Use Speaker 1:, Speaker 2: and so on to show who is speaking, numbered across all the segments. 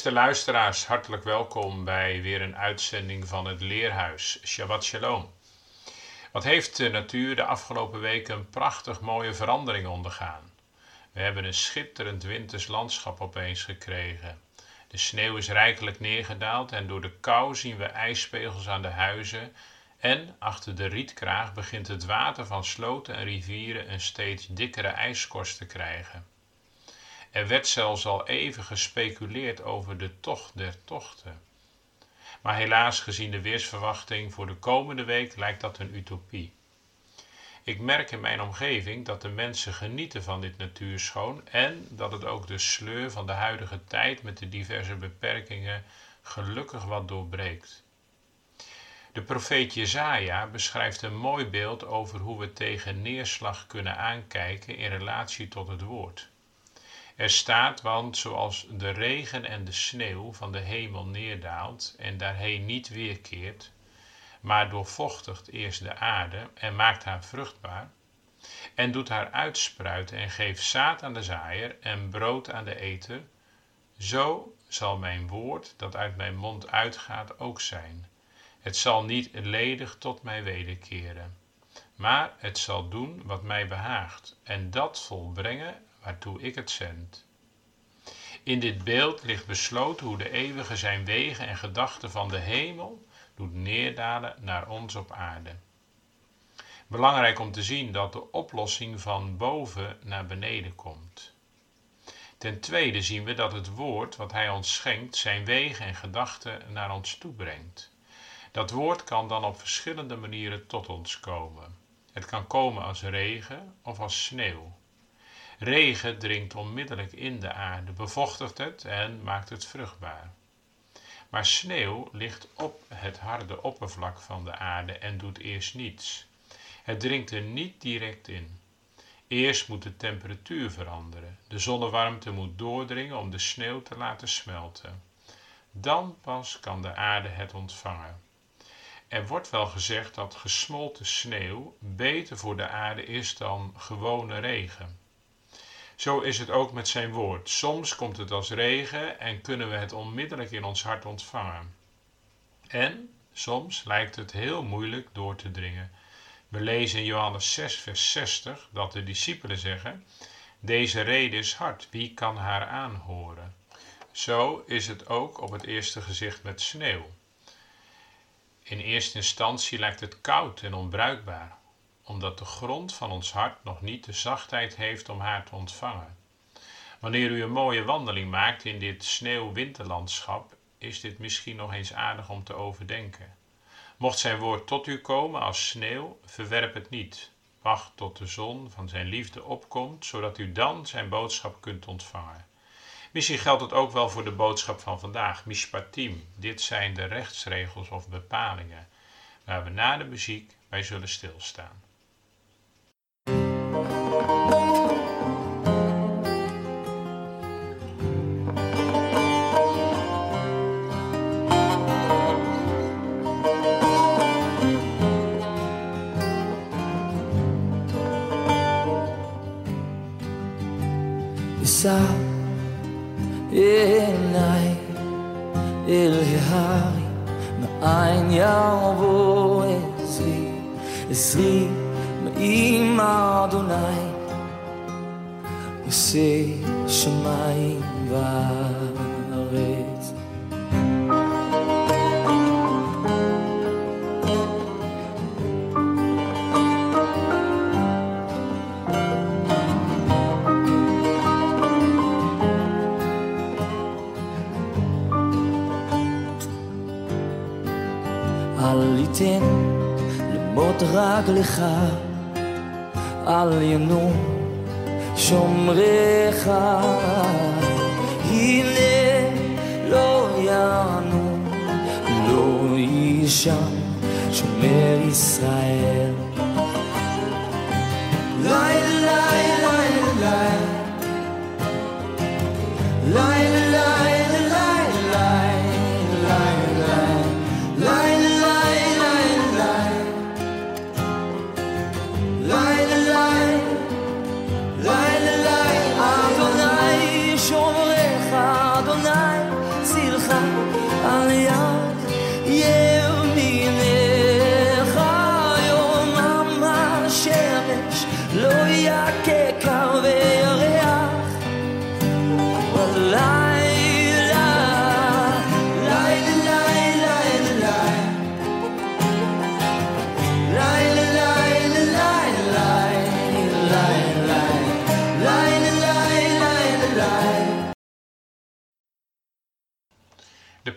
Speaker 1: Beste luisteraars, hartelijk welkom bij weer een uitzending van het Leerhuis. Shabbat Shalom. Wat heeft de natuur de afgelopen weken een prachtig mooie verandering ondergaan? We hebben een schitterend winters landschap opeens gekregen. De sneeuw is rijkelijk neergedaald en door de kou zien we ijspegels aan de huizen. En achter de rietkraag begint het water van sloten en rivieren een steeds dikkere ijskorst te krijgen. Er werd zelfs al even gespeculeerd over de tocht der tochten. Maar helaas, gezien de weersverwachting voor de komende week, lijkt dat een utopie. Ik merk in mijn omgeving dat de mensen genieten van dit natuurschoon en dat het ook de sleur van de huidige tijd met de diverse beperkingen gelukkig wat doorbreekt. De profeet Jezaja beschrijft een mooi beeld over hoe we tegen neerslag kunnen aankijken in relatie tot het woord. Er staat, want zoals de regen en de sneeuw van de hemel neerdaalt en daarheen niet weerkeert, maar doorvochtigt eerst de aarde en maakt haar vruchtbaar, en doet haar uitspruiten en geeft zaad aan de zaaier en brood aan de eter, zo zal mijn woord dat uit mijn mond uitgaat ook zijn. Het zal niet ledig tot mij wederkeren, maar het zal doen wat mij behaagt en dat volbrengen waartoe ik het zend. In dit beeld ligt besloten hoe de eeuwige zijn wegen en gedachten van de hemel doet neerdalen naar ons op aarde. Belangrijk om te zien dat de oplossing van boven naar beneden komt. Ten tweede zien we dat het woord wat hij ons schenkt zijn wegen en gedachten naar ons toe brengt. Dat woord kan dan op verschillende manieren tot ons komen. Het kan komen als regen of als sneeuw. Regen dringt onmiddellijk in de aarde, bevochtigt het en maakt het vruchtbaar. Maar sneeuw ligt op het harde oppervlak van de aarde en doet eerst niets. Het dringt er niet direct in. Eerst moet de temperatuur veranderen. De zonnewarmte moet doordringen om de sneeuw te laten smelten. Dan pas kan de aarde het ontvangen. Er wordt wel gezegd dat gesmolten sneeuw beter voor de aarde is dan gewone regen. Zo is het ook met zijn woord. Soms komt het als regen en kunnen we het onmiddellijk in ons hart ontvangen. En soms lijkt het heel moeilijk door te dringen. We lezen in Johannes 6, vers 60 dat de discipelen zeggen: Deze reden is hard, wie kan haar aanhoren? Zo is het ook op het eerste gezicht met sneeuw. In eerste instantie lijkt het koud en onbruikbaar omdat de grond van ons hart nog niet de zachtheid heeft om haar te ontvangen. Wanneer u een mooie wandeling maakt in dit sneeuw-winterlandschap, is dit misschien nog eens aardig om te overdenken. Mocht zijn woord tot u komen als sneeuw, verwerp het niet. Wacht tot de zon van zijn liefde opkomt, zodat u dan zijn boodschap kunt ontvangen. Misschien geldt het ook wel voor de boodschap van vandaag, Mishpatim. Dit zijn de rechtsregels of bepalingen, waar we na de muziek bij zullen stilstaan.
Speaker 2: מאין יבוא עזרי, עזרי מעם אדוני, עושה שמיים וארץ. שומריך הנה לא ינום לא יישן שומר ישראל. לילה לילה לילה
Speaker 1: De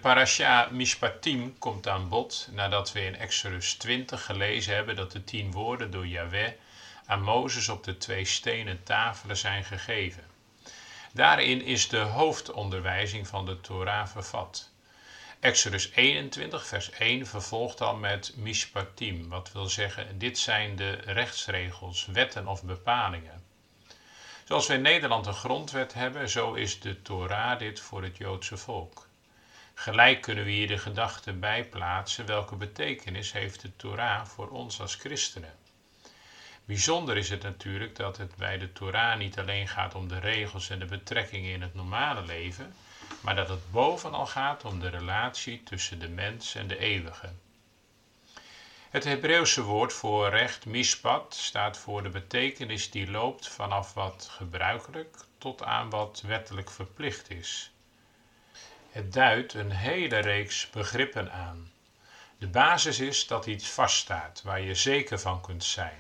Speaker 1: parasha Mishpatim komt aan bod nadat we in Exodus 20 gelezen hebben dat de tien woorden door Yahweh aan Mozes op de twee stenen tafelen zijn gegeven. Daarin is de hoofdonderwijzing van de Torah vervat. Exodus 21, vers 1 vervolgt dan met Mishpatim, wat wil zeggen: dit zijn de rechtsregels, wetten of bepalingen. Zoals we in Nederland een grondwet hebben, zo is de Torah dit voor het Joodse volk. Gelijk kunnen we hier de gedachte bijplaatsen welke betekenis heeft de Torah voor ons als christenen. Bijzonder is het natuurlijk dat het bij de Torah niet alleen gaat om de regels en de betrekkingen in het normale leven, maar dat het bovenal gaat om de relatie tussen de mens en de eeuwige. Het Hebreeuwse woord voor recht, mishpat, staat voor de betekenis die loopt vanaf wat gebruikelijk tot aan wat wettelijk verplicht is. Het duidt een hele reeks begrippen aan. De basis is dat iets vaststaat, waar je zeker van kunt zijn.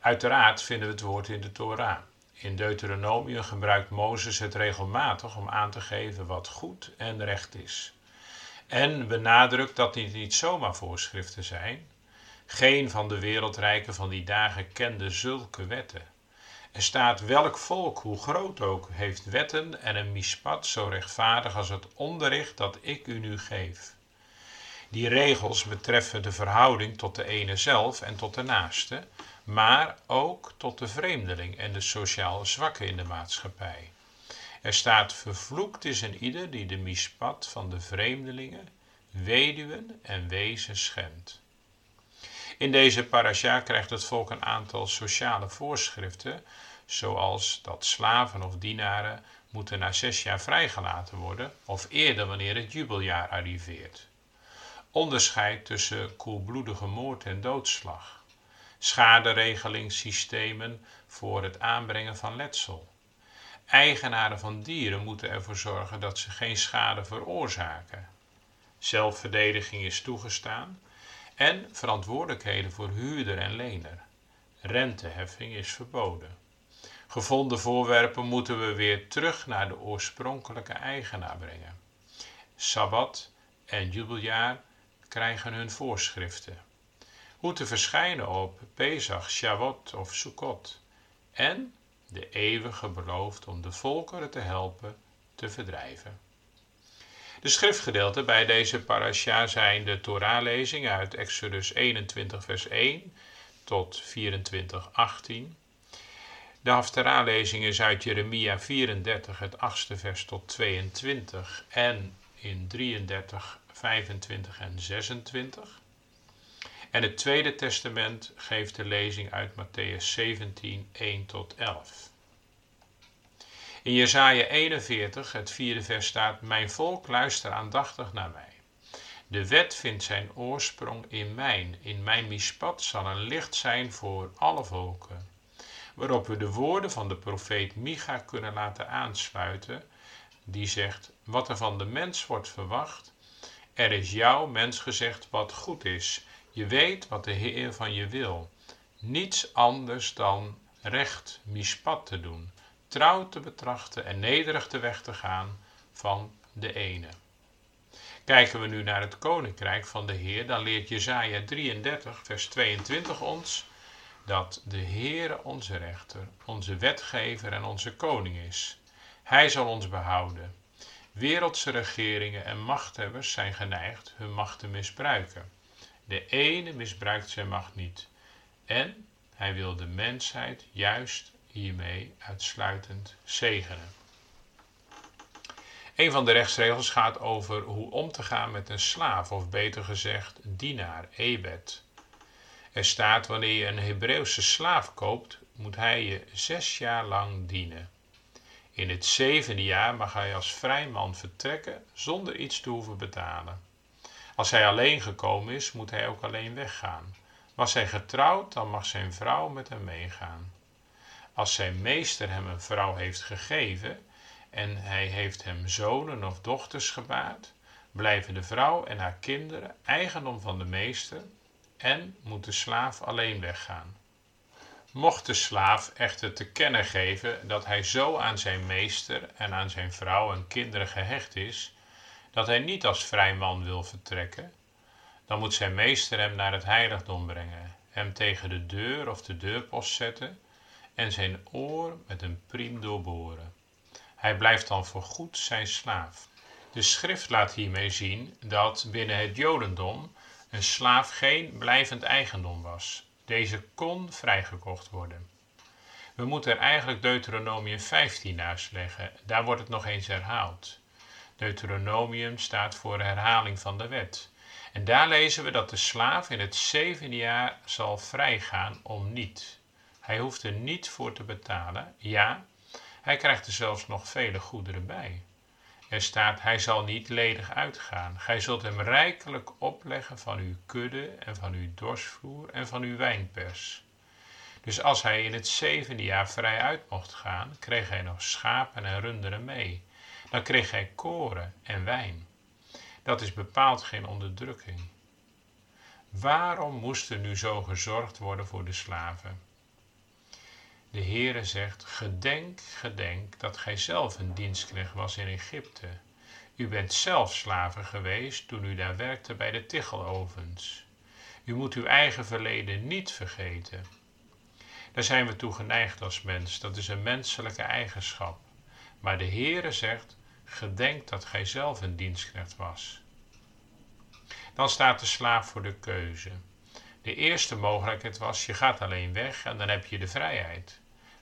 Speaker 1: Uiteraard vinden we het woord in de Torah. In Deuteronomium gebruikt Mozes het regelmatig om aan te geven wat goed en recht is. En benadrukt dat dit niet zomaar voorschriften zijn. Geen van de wereldrijken van die dagen kende zulke wetten. Er staat welk volk, hoe groot ook, heeft wetten en een mispat zo rechtvaardig als het onderricht dat ik u nu geef. Die regels betreffen de verhouding tot de ene zelf en tot de naaste, maar ook tot de vreemdeling en de sociaal zwakke in de maatschappij. Er staat vervloekt is een ieder die de mispat van de vreemdelingen, weduwen en wezen schendt. In deze parasha krijgt het volk een aantal sociale voorschriften, zoals dat slaven of dienaren moeten na zes jaar vrijgelaten worden, of eerder wanneer het jubeljaar arriveert. Onderscheid tussen koelbloedige moord en doodslag. Schaderegelingssystemen voor het aanbrengen van letsel. Eigenaren van dieren moeten ervoor zorgen dat ze geen schade veroorzaken. Zelfverdediging is toegestaan en verantwoordelijkheden voor huurder en lener. Renteheffing is verboden. Gevonden voorwerpen moeten we weer terug naar de oorspronkelijke eigenaar brengen. Sabbat en jubeljaar krijgen hun voorschriften. Hoe te verschijnen op Pesach, Shavuot of Sukkot. En de eeuwige belooft om de volkeren te helpen te verdrijven. De schriftgedeelten bij deze parasha zijn de Torahlezing uit Exodus 21 vers 1 tot 24 18. De Haftarah-lezing is uit Jeremia 34 het 8 vers tot 22 en in 33, 25 en 26. En het Tweede Testament geeft de lezing uit Matthäus 17, 1 tot 11. In Jesaja 41, het vierde vers staat: Mijn volk luister aandachtig naar mij. De wet vindt zijn oorsprong in mijn. In mijn mispat zal een licht zijn voor alle volken. Waarop we de woorden van de profeet Micha kunnen laten aansluiten, die zegt: Wat er van de mens wordt verwacht, er is jouw mens gezegd wat goed is. Je weet wat de Heer van je wil. Niets anders dan recht, mispat te doen trouw te betrachten en nederig de weg te gaan van de ene. Kijken we nu naar het koninkrijk van de Heer, dan leert Jesaja 33, vers 22 ons: dat de Heere onze rechter, onze wetgever en onze koning is. Hij zal ons behouden. Wereldse regeringen en machthebbers zijn geneigd hun macht te misbruiken. De ene misbruikt zijn macht niet. En hij wil de mensheid juist hiermee uitsluitend zegenen. Een van de rechtsregels gaat over hoe om te gaan met een slaaf, of beter gezegd, dienaar, ebed. Er staat: wanneer je een Hebreeuwse slaaf koopt, moet hij je zes jaar lang dienen. In het zevende jaar mag hij als vrij man vertrekken zonder iets te hoeven betalen. Als hij alleen gekomen is, moet hij ook alleen weggaan. Was hij getrouwd, dan mag zijn vrouw met hem meegaan. Als zijn meester hem een vrouw heeft gegeven en hij heeft hem zonen of dochters gebaard, blijven de vrouw en haar kinderen eigendom van de meester en moet de slaaf alleen weggaan. Mocht de slaaf echter te kennen geven dat hij zo aan zijn meester en aan zijn vrouw en kinderen gehecht is, dat hij niet als vrij man wil vertrekken, dan moet zijn meester hem naar het heiligdom brengen, hem tegen de deur of de deurpost zetten en zijn oor met een priem doorboren. Hij blijft dan voorgoed zijn slaaf. De schrift laat hiermee zien dat binnen het Jodendom een slaaf geen blijvend eigendom was. Deze kon vrijgekocht worden. We moeten er eigenlijk Deuteronomium 15 naast leggen. Daar wordt het nog eens herhaald. Deuteronomium staat voor herhaling van de wet. En daar lezen we dat de slaaf in het zevende jaar zal vrijgaan om niet. Hij hoeft er niet voor te betalen. Ja, hij krijgt er zelfs nog vele goederen bij. Er staat, hij zal niet ledig uitgaan. Gij zult hem rijkelijk opleggen van uw kudde en van uw dorsvloer en van uw wijnpers. Dus als hij in het zevende jaar vrij uit mocht gaan, kreeg hij nog schapen en runderen mee. Dan kreeg hij koren en wijn. Dat is bepaald geen onderdrukking. Waarom moest er nu zo gezorgd worden voor de slaven? De Heere zegt, gedenk, gedenk dat gij zelf een dienstknecht was in Egypte. U bent zelf slaven geweest toen u daar werkte bij de tichtelovens. U moet uw eigen verleden niet vergeten. Daar zijn we toe geneigd als mens, dat is een menselijke eigenschap. Maar de Heere zegt, gedenk dat gij zelf een dienstknecht was. Dan staat de slaaf voor de keuze. De eerste mogelijkheid was: je gaat alleen weg en dan heb je de vrijheid.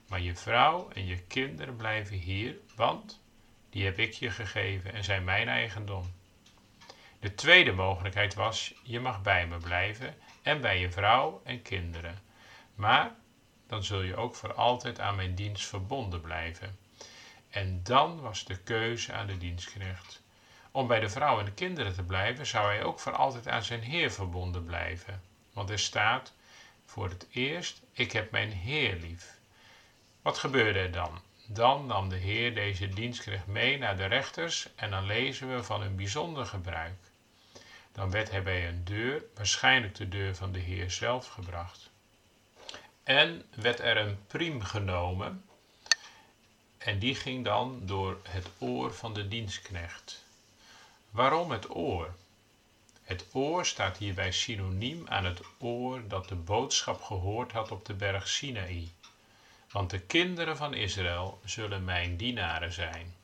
Speaker 1: Maar je vrouw en je kinderen blijven hier, want die heb ik je gegeven en zijn mijn eigendom. De tweede mogelijkheid was: je mag bij me blijven en bij je vrouw en kinderen. Maar dan zul je ook voor altijd aan mijn dienst verbonden blijven. En dan was de keuze aan de dienstknecht. Om bij de vrouw en de kinderen te blijven, zou hij ook voor altijd aan zijn Heer verbonden blijven. Want er staat voor het eerst: Ik heb mijn Heer lief. Wat gebeurde er dan? Dan nam de Heer deze dienstknecht mee naar de rechters en dan lezen we van een bijzonder gebruik. Dan werd hij bij een deur, waarschijnlijk de deur van de Heer zelf, gebracht. En werd er een priem genomen en die ging dan door het oor van de dienstknecht. Waarom het oor? Het oor staat hierbij synoniem aan het oor dat de boodschap gehoord had op de berg Sinaï. Want de kinderen van Israël zullen mijn dienaren zijn.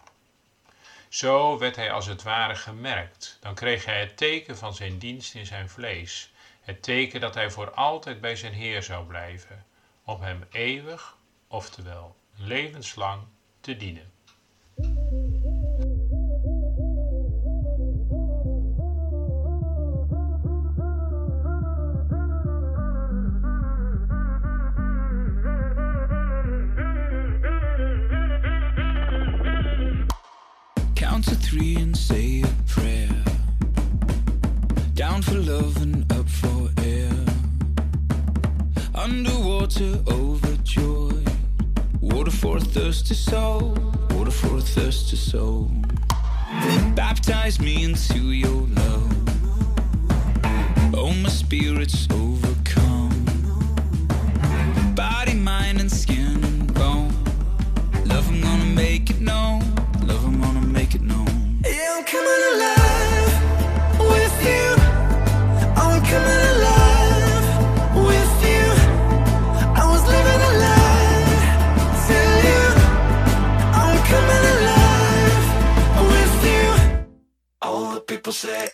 Speaker 1: Zo werd hij als het ware gemerkt. Dan kreeg hij het teken van zijn dienst in zijn vlees. Het teken dat hij voor altijd bij zijn Heer zou blijven. Om hem eeuwig, oftewel levenslang, te dienen.
Speaker 3: Count to three and say a prayer. Down for love and up for air. Underwater, overjoyed. Water for a thirsty soul. Water for a thirsty soul. Baptize me into your love. Oh, my spirit's overcome. Body, mind, and skin and bone. Love, I'm gonna make it known. você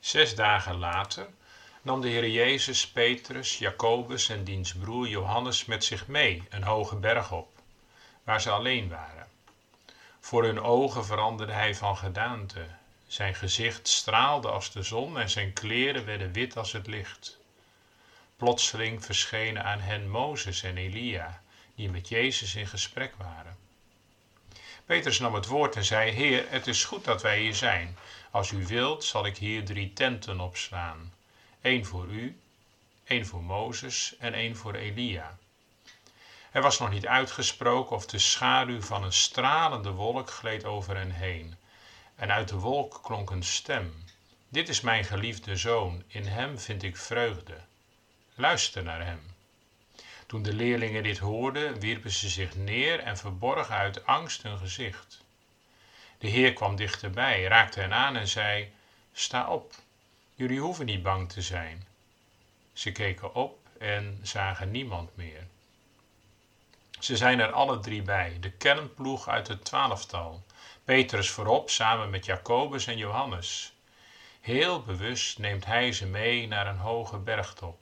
Speaker 1: Zes dagen later nam de Heer Jezus Petrus, Jacobus en diens broer Johannes met zich mee een hoge berg op, waar ze alleen waren. Voor hun ogen veranderde hij van gedaante. Zijn gezicht straalde als de zon en zijn kleren werden wit als het licht. Plotseling verschenen aan hen Mozes en Elia, die met Jezus in gesprek waren. Petrus nam het woord en zei: Heer, het is goed dat wij hier zijn. Als u wilt, zal ik hier drie tenten opslaan: één voor u, één voor Mozes en één voor Elia. Er was nog niet uitgesproken of de schaduw van een stralende wolk gleed over hen heen. En uit de wolk klonk een stem: Dit is mijn geliefde zoon, in hem vind ik vreugde. Luister naar hem. Toen de leerlingen dit hoorden, wierpen ze zich neer en verborgen uit angst hun gezicht. De Heer kwam dichterbij, raakte hen aan en zei: Sta op, jullie hoeven niet bang te zijn. Ze keken op en zagen niemand meer. Ze zijn er alle drie bij, de kernploeg uit het twaalftal. Petrus voorop samen met Jacobus en Johannes. Heel bewust neemt hij ze mee naar een hoge bergtop.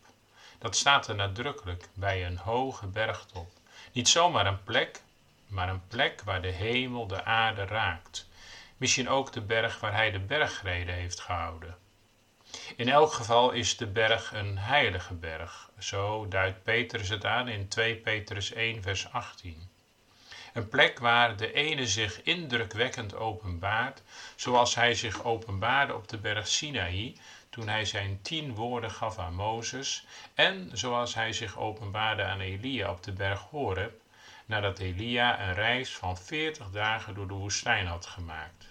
Speaker 1: Dat staat er nadrukkelijk bij een hoge bergtop. Niet zomaar een plek, maar een plek waar de hemel de aarde raakt. Misschien ook de berg waar hij de bergrede heeft gehouden. In elk geval is de berg een heilige berg. Zo duidt Petrus het aan in 2 Petrus 1, vers 18. Een plek waar de ene zich indrukwekkend openbaart, zoals hij zich openbaarde op de berg Sinaï, toen hij zijn tien woorden gaf aan Mozes, en zoals hij zich openbaarde aan Elia op de berg Horeb, nadat Elia een reis van veertig dagen door de woestijn had gemaakt.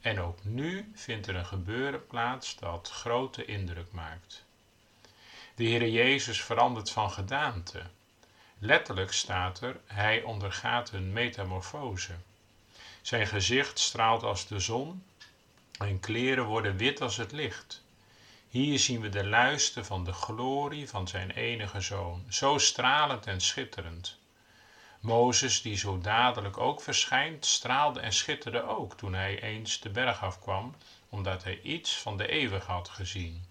Speaker 1: En ook nu vindt er een gebeuren plaats dat grote indruk maakt. De Heere Jezus verandert van gedaante. Letterlijk staat er, hij ondergaat een metamorfose. Zijn gezicht straalt als de zon en kleren worden wit als het licht. Hier zien we de luister van de glorie van zijn enige zoon, zo stralend en schitterend. Mozes, die zo dadelijk ook verschijnt, straalde en schitterde ook toen hij eens de berg afkwam, omdat hij iets van de eeuwige had gezien.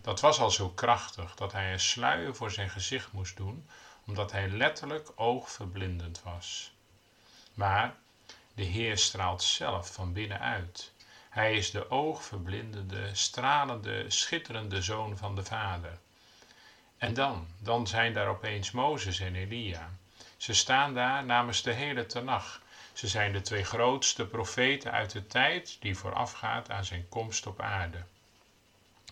Speaker 1: Dat was al zo krachtig dat hij een sluier voor zijn gezicht moest doen, omdat hij letterlijk oogverblindend was. Maar de Heer straalt zelf van binnenuit. Hij is de oogverblindende, stralende, schitterende zoon van de Vader. En dan, dan zijn daar opeens Mozes en Elia. Ze staan daar namens de hele Tenach. Ze zijn de twee grootste profeten uit de tijd die voorafgaat aan zijn komst op aarde.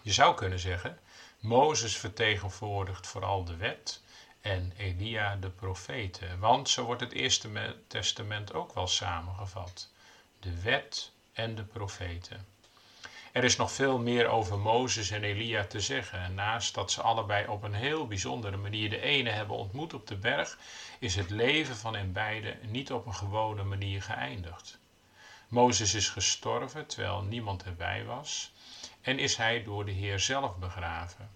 Speaker 1: Je zou kunnen zeggen, Mozes vertegenwoordigt vooral de wet en Elia de profeten, want zo wordt het Eerste Testament ook wel samengevat. De wet en de profeten. Er is nog veel meer over Mozes en Elia te zeggen. En naast dat ze allebei op een heel bijzondere manier de ene hebben ontmoet op de berg, is het leven van hen beiden niet op een gewone manier geëindigd. Mozes is gestorven terwijl niemand erbij was en is hij door de Heer zelf begraven.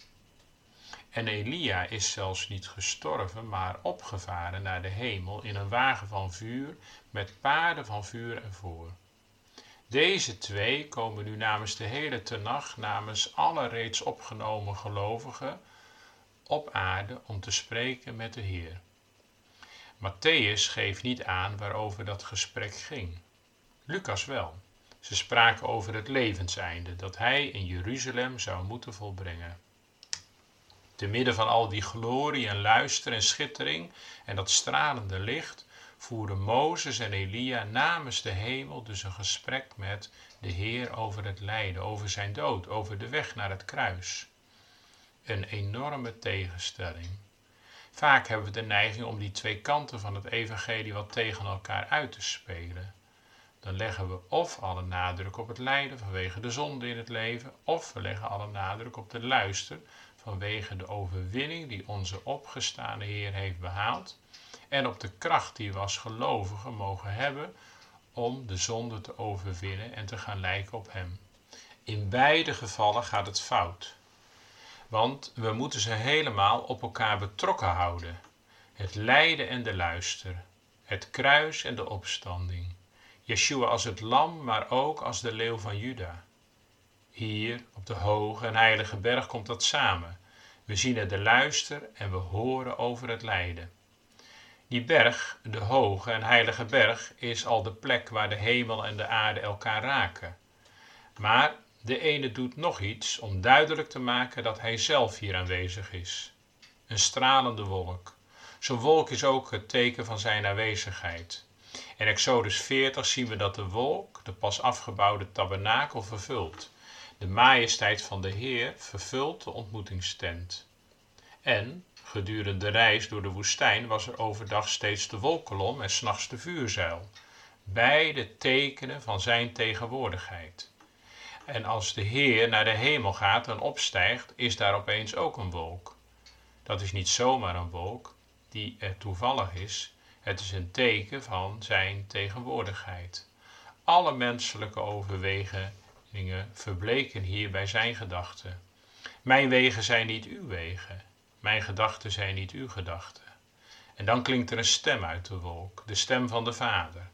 Speaker 1: En Elia is zelfs niet gestorven, maar opgevaren naar de hemel in een wagen van vuur met paarden van vuur ervoor. Deze twee komen nu namens de hele tenag, namens alle reeds opgenomen gelovigen op aarde om te spreken met de Heer. Matthäus geeft niet aan waarover dat gesprek ging. Lucas wel. Ze spraken over het levenseinde dat hij in Jeruzalem zou moeten volbrengen. Te midden van al die glorie en luister en schittering en dat stralende licht voeren Mozes en Elia namens de hemel dus een gesprek met de Heer over het lijden, over zijn dood, over de weg naar het kruis. Een enorme tegenstelling. Vaak hebben we de neiging om die twee kanten van het evangelie wat tegen elkaar uit te spelen. Dan leggen we of alle nadruk op het lijden vanwege de zonde in het leven, of we leggen alle nadruk op de luister vanwege de overwinning die onze opgestane Heer heeft behaald en op de kracht die we als gelovigen mogen hebben om de zonde te overwinnen en te gaan lijken op Hem. In beide gevallen gaat het fout. Want we moeten ze helemaal op elkaar betrokken houden. Het lijden en de luister, het kruis en de opstanding. Yeshua als het lam, maar ook als de leeuw van Juda. Hier op de hoge en heilige berg komt dat samen. We zien er de luister en we horen over het lijden. Die berg, de hoge en heilige berg, is al de plek waar de hemel en de aarde elkaar raken. Maar de ene doet nog iets om duidelijk te maken dat hij zelf hier aanwezig is. Een stralende wolk. Zo'n wolk is ook het teken van zijn aanwezigheid. In Exodus 40 zien we dat de wolk de pas afgebouwde tabernakel vervult. De majesteit van de Heer vervult de ontmoetingstent. En gedurende de reis door de woestijn was er overdag steeds de wolkolom en s'nachts de vuurzuil. Beide tekenen van zijn tegenwoordigheid. En als de Heer naar de hemel gaat en opstijgt, is daar opeens ook een wolk. Dat is niet zomaar een wolk die er toevallig is, het is een teken van zijn tegenwoordigheid. Alle menselijke overwegingen verbleken hier bij zijn gedachten. Mijn wegen zijn niet uw wegen, mijn gedachten zijn niet uw gedachten. En dan klinkt er een stem uit de wolk, de stem van de Vader.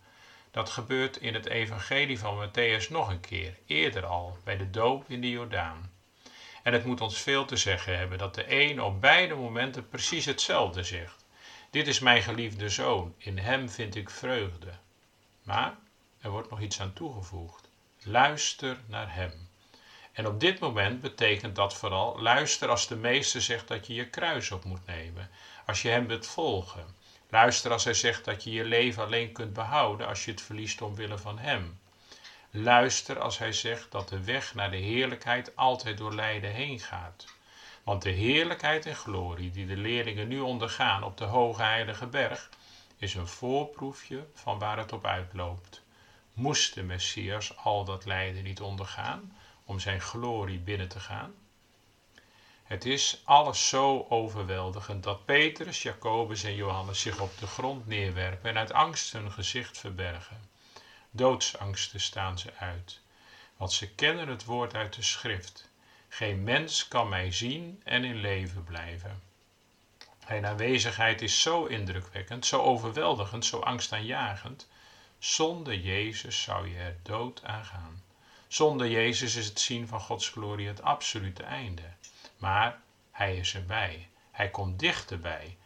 Speaker 1: Dat gebeurt in het evangelie van Matthäus nog een keer, eerder al, bij de doop in de Jordaan. En het moet ons veel te zeggen hebben dat de een op beide momenten precies hetzelfde zegt. Dit is mijn geliefde zoon, in hem vind ik vreugde. Maar er wordt nog iets aan toegevoegd. Luister naar hem. En op dit moment betekent dat vooral luister als de meester zegt dat je je kruis op moet nemen, als je hem wilt volgen. Luister als hij zegt dat je je leven alleen kunt behouden als je het verliest omwille van hem. Luister als hij zegt dat de weg naar de heerlijkheid altijd door lijden heen gaat. Want de heerlijkheid en glorie die de leerlingen nu ondergaan op de hoge heilige berg, is een voorproefje van waar het op uitloopt. Moest de Messias al dat lijden niet ondergaan om zijn glorie binnen te gaan? Het is alles zo overweldigend dat Petrus, Jacobus en Johannes zich op de grond neerwerpen en uit angst hun gezicht verbergen. Doodsangsten staan ze uit, want ze kennen het woord uit de schrift. Geen mens kan mij zien en in leven blijven. Zijn aanwezigheid is zo indrukwekkend, zo overweldigend, zo angstaanjagend. Zonder Jezus zou je er dood aan gaan. Zonder Jezus is het zien van Gods glorie het absolute einde. Maar Hij is erbij. Hij komt dichterbij.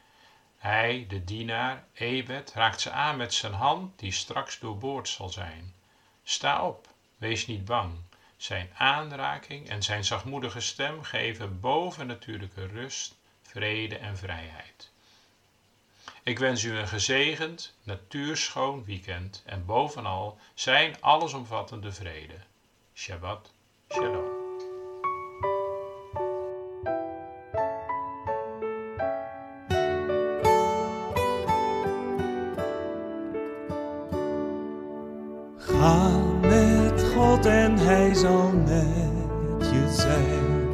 Speaker 1: Hij, de dienaar, Ebed, raakt ze aan met zijn hand die straks doorboord zal zijn. Sta op, wees niet bang. Zijn aanraking en zijn zachtmoedige stem geven bovennatuurlijke rust, vrede en vrijheid. Ik wens u een gezegend, natuurschoon weekend en bovenal zijn allesomvattende vrede. Shabbat Shalom.
Speaker 4: Ga met God en Hij zal met je zijn.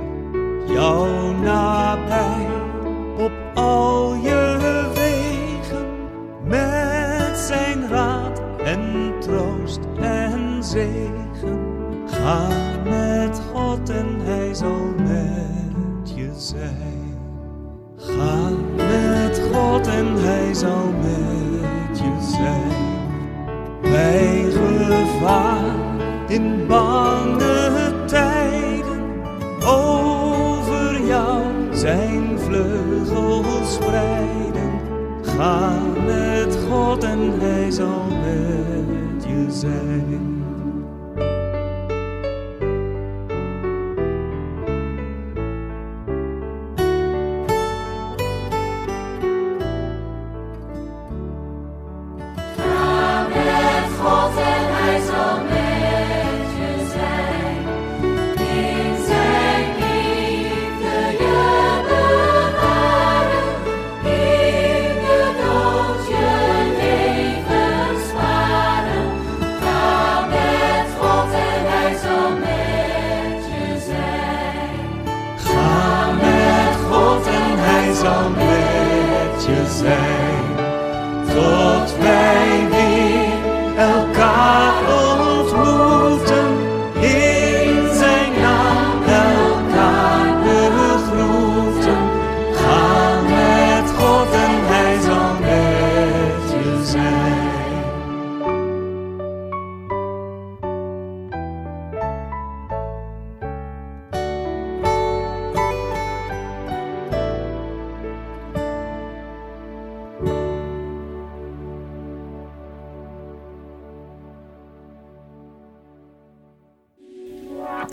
Speaker 4: Jou nabij Ga met God en Hij zal met je zijn. Ga met God en Hij zal met je zijn bij gevaar in bange tijden. Over jou zijn vleugels spreiden. Ga met God en Hij zal met je zijn.